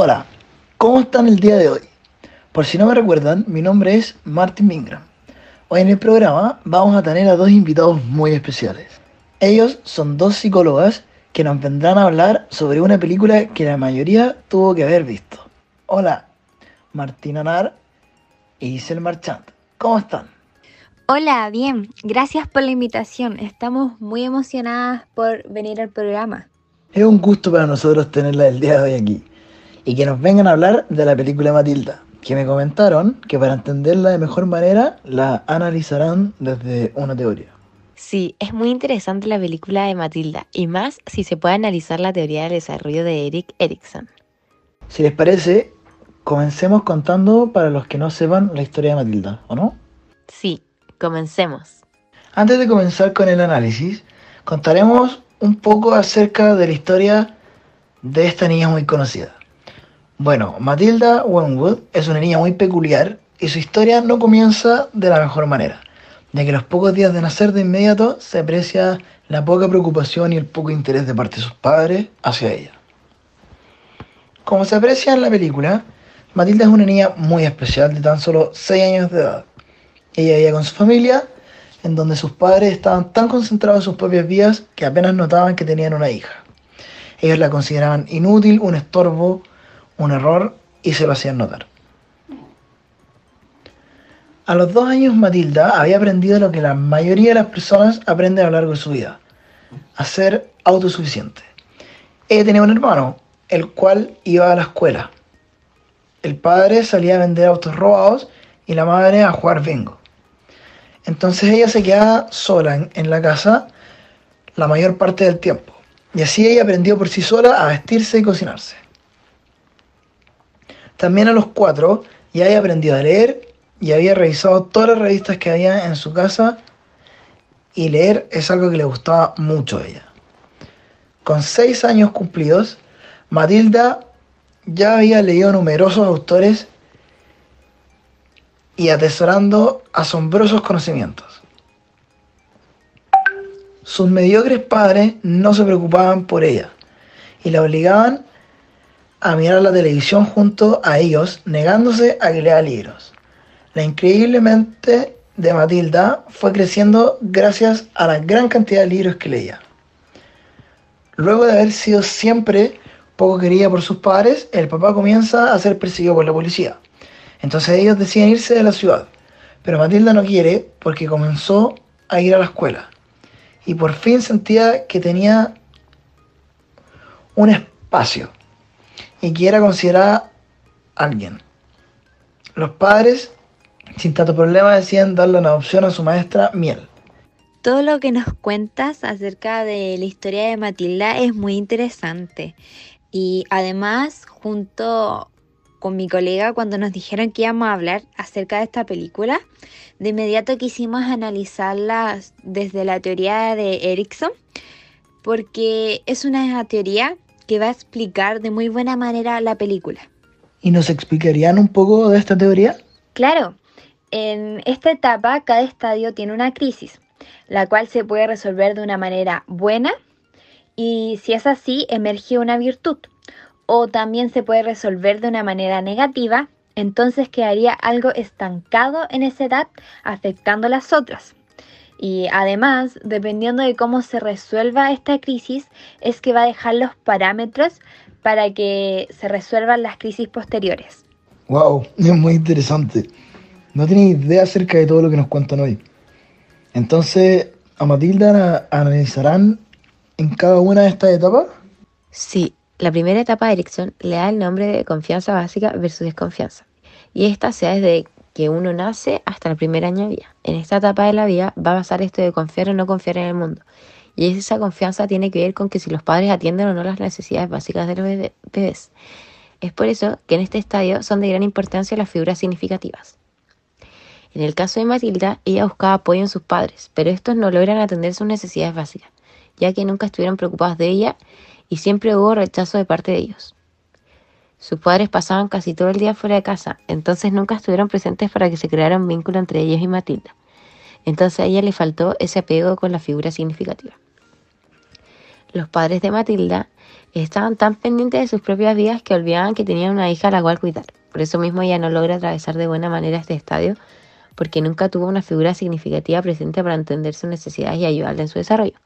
Hola, ¿cómo están el día de hoy? Por si no me recuerdan, mi nombre es Martin Mingram. Hoy en el programa vamos a tener a dos invitados muy especiales. Ellos son dos psicólogas que nos vendrán a hablar sobre una película que la mayoría tuvo que haber visto. Hola, Martín Anar y Isel Marchant. ¿Cómo están? Hola, bien. Gracias por la invitación. Estamos muy emocionadas por venir al programa. Es un gusto para nosotros tenerla el día de hoy aquí y que nos vengan a hablar de la película Matilda, que me comentaron que para entenderla de mejor manera la analizarán desde una teoría. Sí, es muy interesante la película de Matilda y más si se puede analizar la teoría del desarrollo de Eric Erikson. Si les parece, comencemos contando para los que no sepan la historia de Matilda, ¿o no? Sí, comencemos. Antes de comenzar con el análisis, contaremos un poco acerca de la historia de esta niña muy conocida. Bueno, Matilda Wenwood es una niña muy peculiar y su historia no comienza de la mejor manera, ya que los pocos días de nacer de inmediato se aprecia la poca preocupación y el poco interés de parte de sus padres hacia ella. Como se aprecia en la película, Matilda es una niña muy especial de tan solo 6 años de edad. Ella vivía con su familia, en donde sus padres estaban tan concentrados en sus propias vidas que apenas notaban que tenían una hija. Ellos la consideraban inútil, un estorbo, un error y se lo hacían notar. A los dos años Matilda había aprendido lo que la mayoría de las personas aprenden a lo largo de su vida, a ser autosuficiente. Ella tenía un hermano, el cual iba a la escuela. El padre salía a vender autos robados y la madre a jugar bingo. Entonces ella se quedaba sola en, en la casa la mayor parte del tiempo. Y así ella aprendió por sí sola a vestirse y cocinarse. También a los cuatro ya había aprendido a leer y había revisado todas las revistas que había en su casa y leer es algo que le gustaba mucho a ella. Con seis años cumplidos, Matilda ya había leído numerosos autores y atesorando asombrosos conocimientos. Sus mediocres padres no se preocupaban por ella y la obligaban a mirar la televisión junto a ellos, negándose a que lea libros. La increíblemente de Matilda fue creciendo gracias a la gran cantidad de libros que leía. Luego de haber sido siempre poco querida por sus padres, el papá comienza a ser perseguido por la policía. Entonces ellos deciden irse de la ciudad. Pero Matilda no quiere porque comenzó a ir a la escuela. Y por fin sentía que tenía un espacio y que era considerada alguien. Los padres, sin tanto problema, decían darle una adopción a su maestra Miel. Todo lo que nos cuentas acerca de la historia de Matilda es muy interesante. Y además, junto con mi colega, cuando nos dijeron que íbamos a hablar acerca de esta película, de inmediato quisimos analizarla desde la teoría de Erickson, porque es una teoría que va a explicar de muy buena manera la película. ¿Y nos explicarían un poco de esta teoría? Claro, en esta etapa cada estadio tiene una crisis, la cual se puede resolver de una manera buena y si es así emerge una virtud, o también se puede resolver de una manera negativa, entonces quedaría algo estancado en esa edad afectando las otras. Y además, dependiendo de cómo se resuelva esta crisis, es que va a dejar los parámetros para que se resuelvan las crisis posteriores. ¡Wow! Es muy interesante. No tenía idea acerca de todo lo que nos cuentan hoy. Entonces, ¿a Matilda analizarán en cada una de estas etapas? Sí, la primera etapa de elección le da el nombre de confianza básica versus desconfianza. Y esta se da desde que uno nace hasta el primer año de vida. En esta etapa de la vida va a pasar esto de confiar o no confiar en el mundo. Y esa confianza tiene que ver con que si los padres atienden o no las necesidades básicas de los bebés. Es por eso que en este estadio son de gran importancia las figuras significativas. En el caso de Matilda, ella buscaba apoyo en sus padres, pero estos no logran atender sus necesidades básicas, ya que nunca estuvieron preocupados de ella y siempre hubo rechazo de parte de ellos. Sus padres pasaban casi todo el día fuera de casa, entonces nunca estuvieron presentes para que se creara un vínculo entre ellos y Matilda. Entonces a ella le faltó ese apego con la figura significativa. los padres de Matilda estaban tan pendientes de sus propias vidas que olvidaban que tenían una hija a la cual cuidar. Por eso mismo ella no logra atravesar de buena manera este estadio, porque nunca tuvo una figura significativa presente para entender sus necesidades y ayudarle en su desarrollo.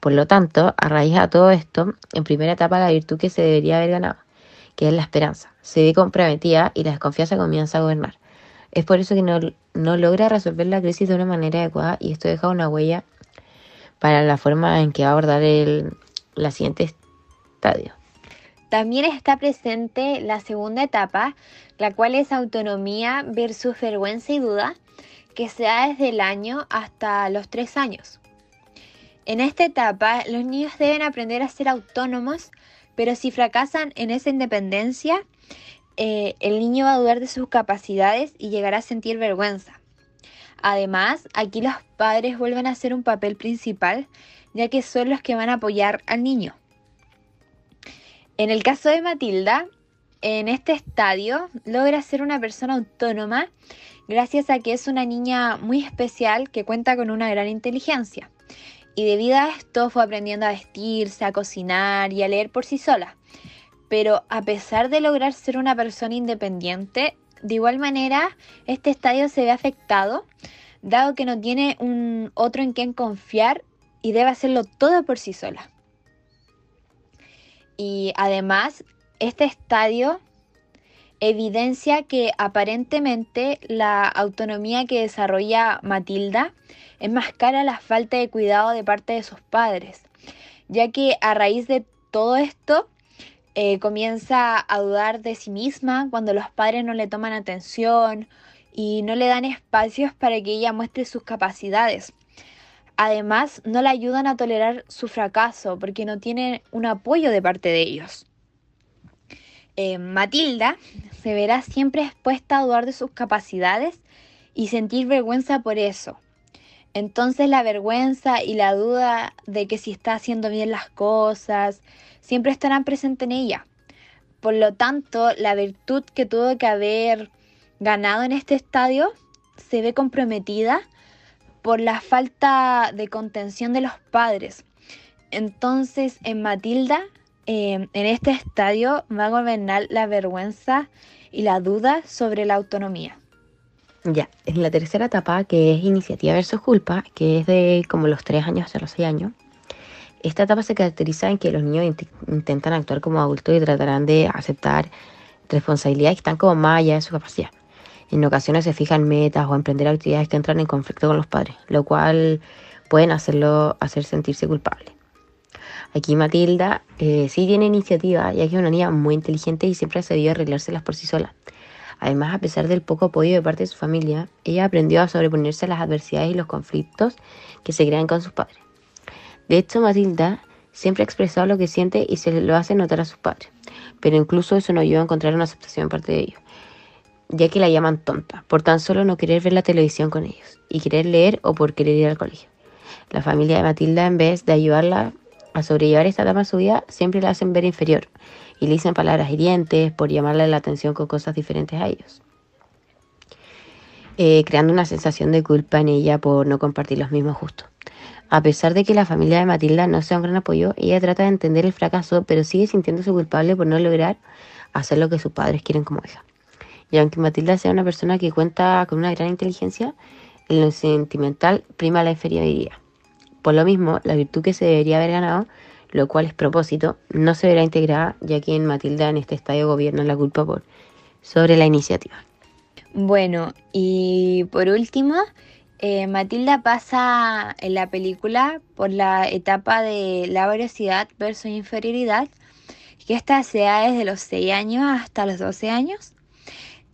Por lo tanto, a raíz de todo esto, en primera etapa la virtud que se debería haber ganado, que es la esperanza, se ve comprometida y la desconfianza comienza a gobernar. Es por eso que no, no logra resolver la crisis de una manera adecuada y esto deja una huella para la forma en que va a abordar el la siguiente estadio. También está presente la segunda etapa, la cual es autonomía versus vergüenza y duda, que se da desde el año hasta los tres años. En esta etapa, los niños deben aprender a ser autónomos, pero si fracasan en esa independencia, eh, el niño va a dudar de sus capacidades y llegará a sentir vergüenza. Además, aquí los padres vuelven a hacer un papel principal, ya que son los que van a apoyar al niño. En el caso de Matilda, en este estadio logra ser una persona autónoma gracias a que es una niña muy especial que cuenta con una gran inteligencia. Y debido a esto fue aprendiendo a vestirse, a cocinar y a leer por sí sola. Pero a pesar de lograr ser una persona independiente, de igual manera este estadio se ve afectado, dado que no tiene un otro en quien confiar y debe hacerlo todo por sí sola. Y además, este estadio evidencia que aparentemente la autonomía que desarrolla Matilda es más cara a la falta de cuidado de parte de sus padres, ya que a raíz de todo esto eh, comienza a dudar de sí misma cuando los padres no le toman atención y no le dan espacios para que ella muestre sus capacidades. Además, no la ayudan a tolerar su fracaso porque no tiene un apoyo de parte de ellos. Eh, Matilda se verá siempre expuesta a dudar de sus capacidades y sentir vergüenza por eso. Entonces la vergüenza y la duda de que si está haciendo bien las cosas siempre estarán presentes en ella. Por lo tanto, la virtud que tuvo que haber ganado en este estadio se ve comprometida por la falta de contención de los padres. Entonces, en Matilda, em, en este estadio, va a gobernar la vergüenza y la duda sobre la autonomía. Ya, en la tercera etapa, que es iniciativa versus culpa, que es de como los 3 años hasta los 6 años, esta etapa se caracteriza en que los niños intentan actuar como adultos y tratarán de aceptar responsabilidades que están como más allá de su capacidad. En ocasiones se fijan metas o emprender actividades que entran en conflicto con los padres, lo cual pueden hacerlo hacer sentirse culpable. Aquí Matilda eh, sí tiene iniciativa, ya que es una niña muy inteligente y siempre ha sabido arreglárselas por sí sola. Además, a pesar del poco apoyo de parte de su familia, ella aprendió a sobreponerse a las adversidades y los conflictos que se crean con sus padres. De hecho, Matilda siempre ha expresado lo que siente y se lo hace notar a sus padres, pero incluso eso no ayuda a encontrar una aceptación de parte de ellos ya que la llaman tonta, por tan solo no querer ver la televisión con ellos, y querer leer o por querer ir al colegio. La familia de Matilda, en vez de ayudarla a sobrellevar esta etapa de su vida, siempre la hacen ver inferior, y le dicen palabras hirientes por llamarle la atención con cosas diferentes a ellos. Eh, creando una sensación de culpa en ella por no compartir los mismos gustos. A pesar de que la familia de Matilda no sea un gran apoyo, ella trata de entender el fracaso, pero sigue sintiéndose culpable por no lograr hacer lo que sus padres quieren como hija. Y aunque Matilda sea una persona que cuenta con una gran inteligencia, en lo sentimental prima la inferioridad. Por lo mismo, la virtud que se debería haber ganado, lo cual es propósito, no se verá integrada, ya que en Matilda en este estadio gobierna la culpa por sobre la iniciativa. Bueno, y por último, eh, Matilda pasa en la película por la etapa de laboriosidad versus inferioridad, que esta se da desde los 6 años hasta los 12 años.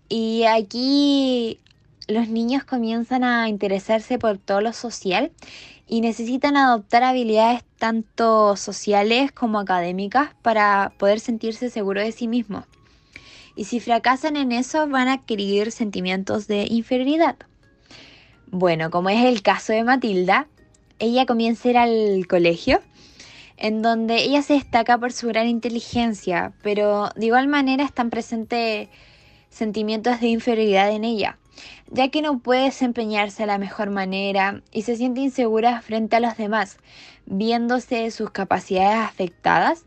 Y aquí los niños comienzan a interesarse por todo lo social y necesitan adoptar habilidades tanto sociales como académicas para poder sentirse seguros de sí mismos. Y si fracasan en eso van a adquirir sentimientos de inferioridad. Bueno, como es el caso de Matilda, ella comienza a ir al colegio, en donde ella se destaca por su gran inteligencia, pero de igual manera están presentes sentimientos de inferioridad en ella, ya que no puede desempeñarse de la mejor manera y se siente insegura frente a los demás, viéndose sus capacidades afectadas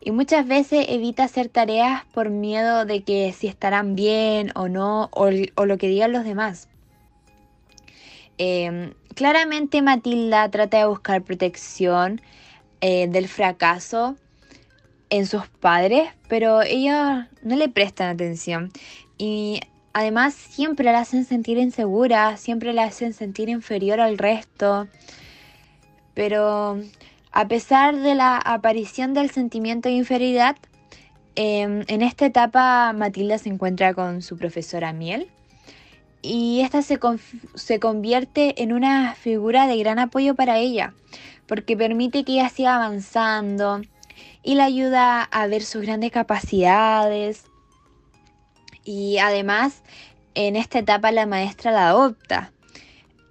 y muchas veces evita hacer tareas por miedo de que si estarán bien o no o, lo que digan los demás. Em, claramente Matilda trata de buscar protección eh, del fracaso en sus padres, pero ellos no le prestan atención y además siempre la hacen sentir insegura, siempre la hacen sentir inferior al resto. Pero a pesar de la aparición del sentimiento de inferioridad, em, en esta etapa Matilda se encuentra con su profesora Miel y esta se, se, convierte en una figura de gran apoyo para ella, porque permite que ella siga avanzando y la ayuda a ver sus grandes capacidades. Y además, en esta etapa la maestra la adopta,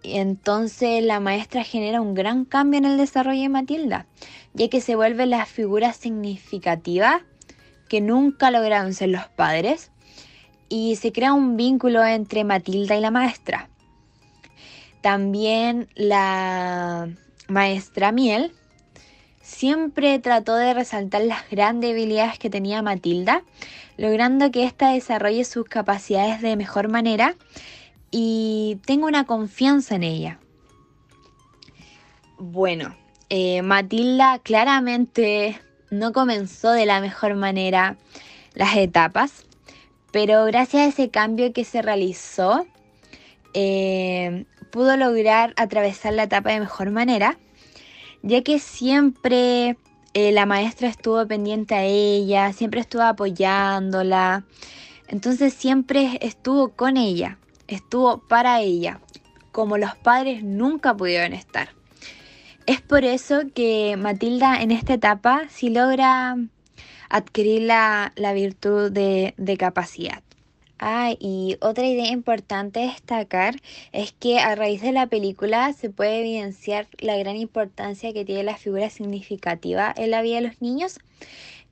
entonces la maestra genera un gran cambio en el desarrollo de Matilda, ya que se vuelve la figura significativa que nunca lograron ser los padres y se crea un vínculo entre Matilda y la maestra. También la maestra Miel siempre trató de resaltar las grandes habilidades que tenía Matilda, logrando que ésta desarrolle sus capacidades de mejor manera y tengo una confianza en ella. Bueno, eh, Matilda claramente no comenzó de la mejor manera las etapas, pero gracias a ese cambio que se realizó, eh, pudo lograr atravesar la etapa de mejor manera, ya que siempre eh, la maestra estuvo pendiente a ella, siempre estuvo apoyándola, entonces siempre estuvo con ella estuvo para ella, como los padres nunca pudieron estar. Es por eso que Matilda en esta etapa sí logra adquirir la, virtud de, de capacidad. Ah, y otra idea importante destacar es que a raíz de la película se puede evidenciar la gran importancia que tiene la figura significativa en la vida de los niños,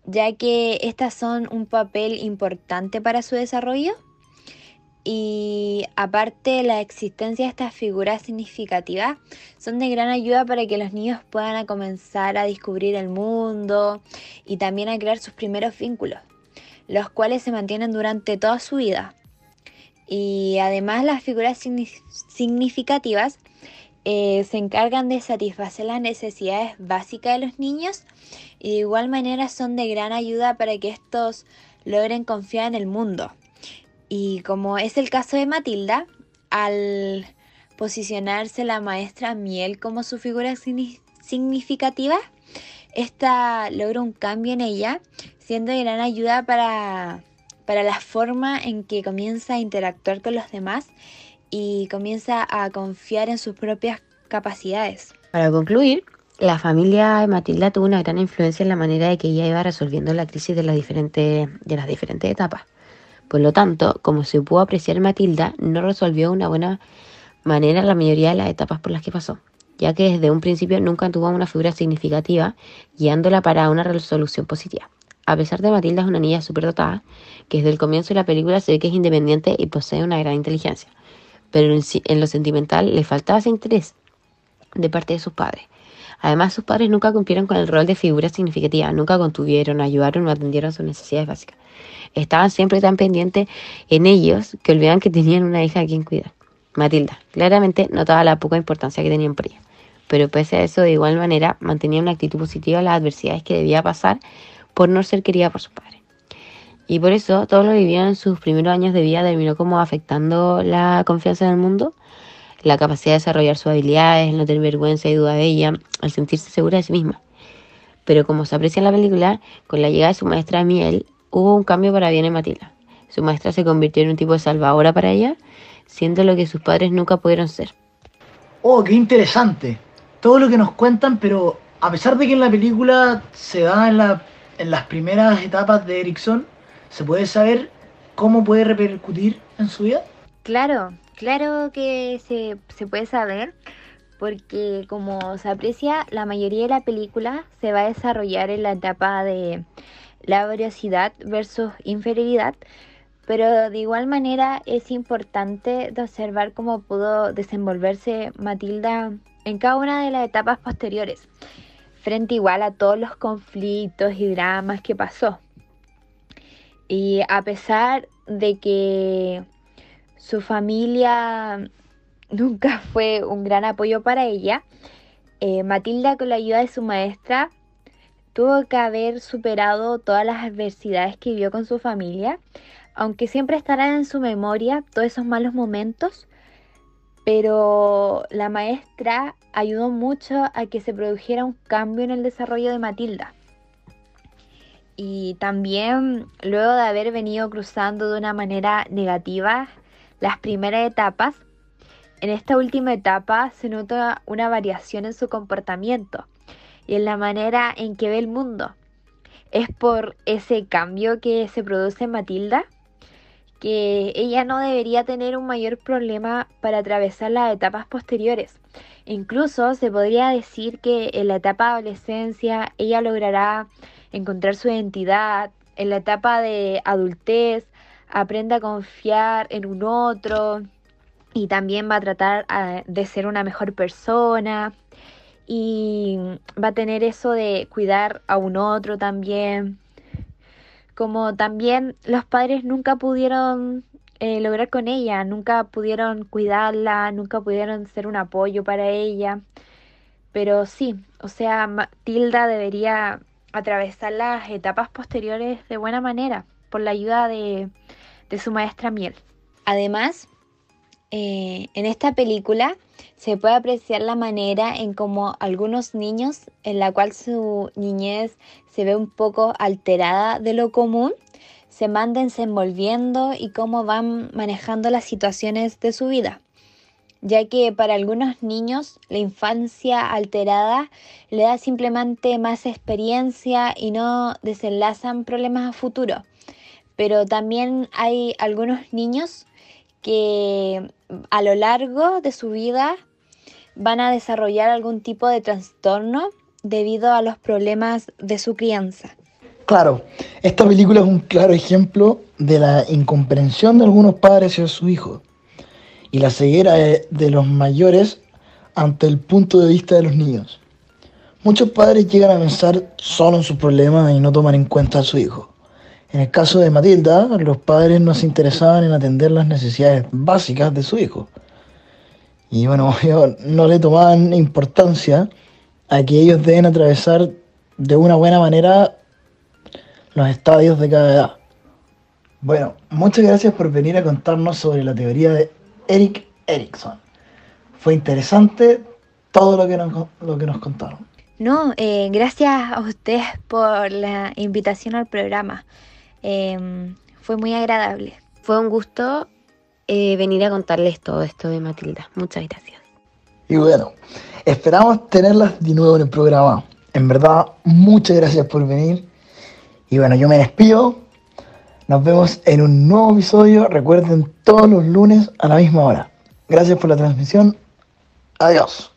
ya que estas son un papel importante para su desarrollo. Y aparte la existencia de estas figuras significativas son de gran ayuda para que los niños puedan comenzar a descubrir el mundo y también a crear sus primeros vínculos, los cuales se mantienen durante toda su vida. Y además las figuras significativas eh, se encargan de satisfacer las necesidades básicas de los niños y de igual manera son de gran ayuda para que estos logren confiar en el mundo. Y como es el caso de Matilda, al posicionarse la maestra Miel como su figura significativa, esta logra un cambio en ella, siendo de gran ayuda para, para la forma en que comienza a interactuar con los demás y comienza a confiar en sus propias capacidades. Para concluir, la familia de Matilda tuvo una gran influencia en la manera de que ella iba resolviendo la crisis de las diferentes, de las diferentes etapas. Por lo tanto, como se pudo apreciar, Matilda no resolvió de una buena manera la mayoría de las etapas por las que pasó, ya que desde un principio nunca tuvo una figura significativa guiándola para una resolución positiva. A pesar de Matilda es una niña superdotada, que desde el comienzo de la película se ve que es independiente y posee una gran inteligencia, pero en, lo sentimental le faltaba ese interés de parte de sus padres. Además, sus padres nunca cumplieron con el rol de figura significativa, nunca contuvieron, ayudaron o atendieron sus necesidades básicas estaban siempre tan pendientes en ellos que olvidaban que tenían una hija a quien cuidar. Matilda claramente notaba la poca importancia que tenían por ella, pero pese a eso, de igual manera, mantenía una actitud positiva a las adversidades que debía pasar por no ser querida por sus padres. Y por eso, todo lo vivió en sus primeros años de vida terminó como afectando la confianza en el mundo, la capacidad de desarrollar sus habilidades, el no tener vergüenza y duda de ella, al sentirse segura de sí misma. Pero como se aprecia en la película, con la llegada de su maestra Miel, hubo un cambio para bien en Matilda. Su maestra se convirtió en un tipo de salvadora para ella, siendo lo que sus padres nunca pudieron ser. Oh, qué interesante. Todo lo que nos cuentan, pero a pesar de que en la película se da en, la, en las primeras etapas de Erickson, ¿se puede saber cómo puede repercutir en su vida? Claro, claro que se, se puede saber, porque como se aprecia, la mayoría de la película se va a desarrollar en la etapa de laboriosidad versus inferioridad, pero de igual manera es importante observar cómo pudo desenvolverse Matilda en cada una de las etapas posteriores, igual a todos los conflictos y dramas que pasó. Y a pesar de que su familia nunca fue un gran apoyo para ella, eh, Matilda con la ayuda de su maestra tuvo que haber superado todas las adversidades que vivió con su familia, aunque siempre estarán en su memoria todos esos malos momentos, pero la maestra ayudó mucho a que se produjera un cambio en el desarrollo de Matilda. Y también luego de haber venido cruzando de una manera negativa las primeras etapas, en esta última etapa se nota una variación en su comportamiento y en la manera en que ve el mundo. Es por ese cambio que se produce en Matilda que ella no debería tener un mayor problema para atravesar las etapas posteriores. Incluso se podría decir que en la etapa de adolescencia ella logrará encontrar su identidad, en la etapa de adultez aprende a confiar en un otro y también va a tratar ah, de ser una mejor persona y va a tener eso de cuidar a un otro también como también los padres nunca pudieron eh, lograr con ella, nunca pudieron cuidarla, nunca pudieron ser un apoyo para ella. Pero sí, o sea, Matilda debería atravesar las etapas posteriores de buena manera, por la ayuda de, su maestra Miel. Además, eh, en esta película se puede apreciar la manera en cómo algunos niños, en la cual su niñez se ve un poco alterada de lo común, se van desenvolviendo y cómo van manejando las situaciones de su vida ya que para algunos niños la infancia alterada le da simplemente más experiencia y no desenlazan problemas a futuro. Pero también hay algunos niños que a lo largo de su vida van a desarrollar algún tipo de trastorno debido a los problemas de su crianza. Claro, esta película es un claro ejemplo de la incomprensión de algunos padres hacia su hijo y la ceguera de, los mayores ante el punto de vista de los niños. Muchos padres llegan a pensar solo en sus problemas y no toman en cuenta a su hijo. En el caso de Matilda, los padres no se interesaban en atender las necesidades básicas de su hijo. Y bueno, no le tomaban importancia a que ellos deben atravesar de una buena manera los estadios de cada edad. Bueno, muchas gracias por venir a contarnos sobre la teoría de Eric Erickson. Fue interesante todo lo que nos, lo que nos contaron. No, eh, gracias a ustedes por la invitación al programa. Em, fue muy agradable. Fue un gusto eh, venir a contarles todo esto de Matilda. Muchas gracias. Y bueno, esperamos tenerlas de nuevo en el programa. En verdad, muchas gracias por venir. Y bueno, yo me despido. Nos vemos en un nuevo episodio. Recuerden todos los lunes a la misma hora. Gracias por la transmisión. Adiós.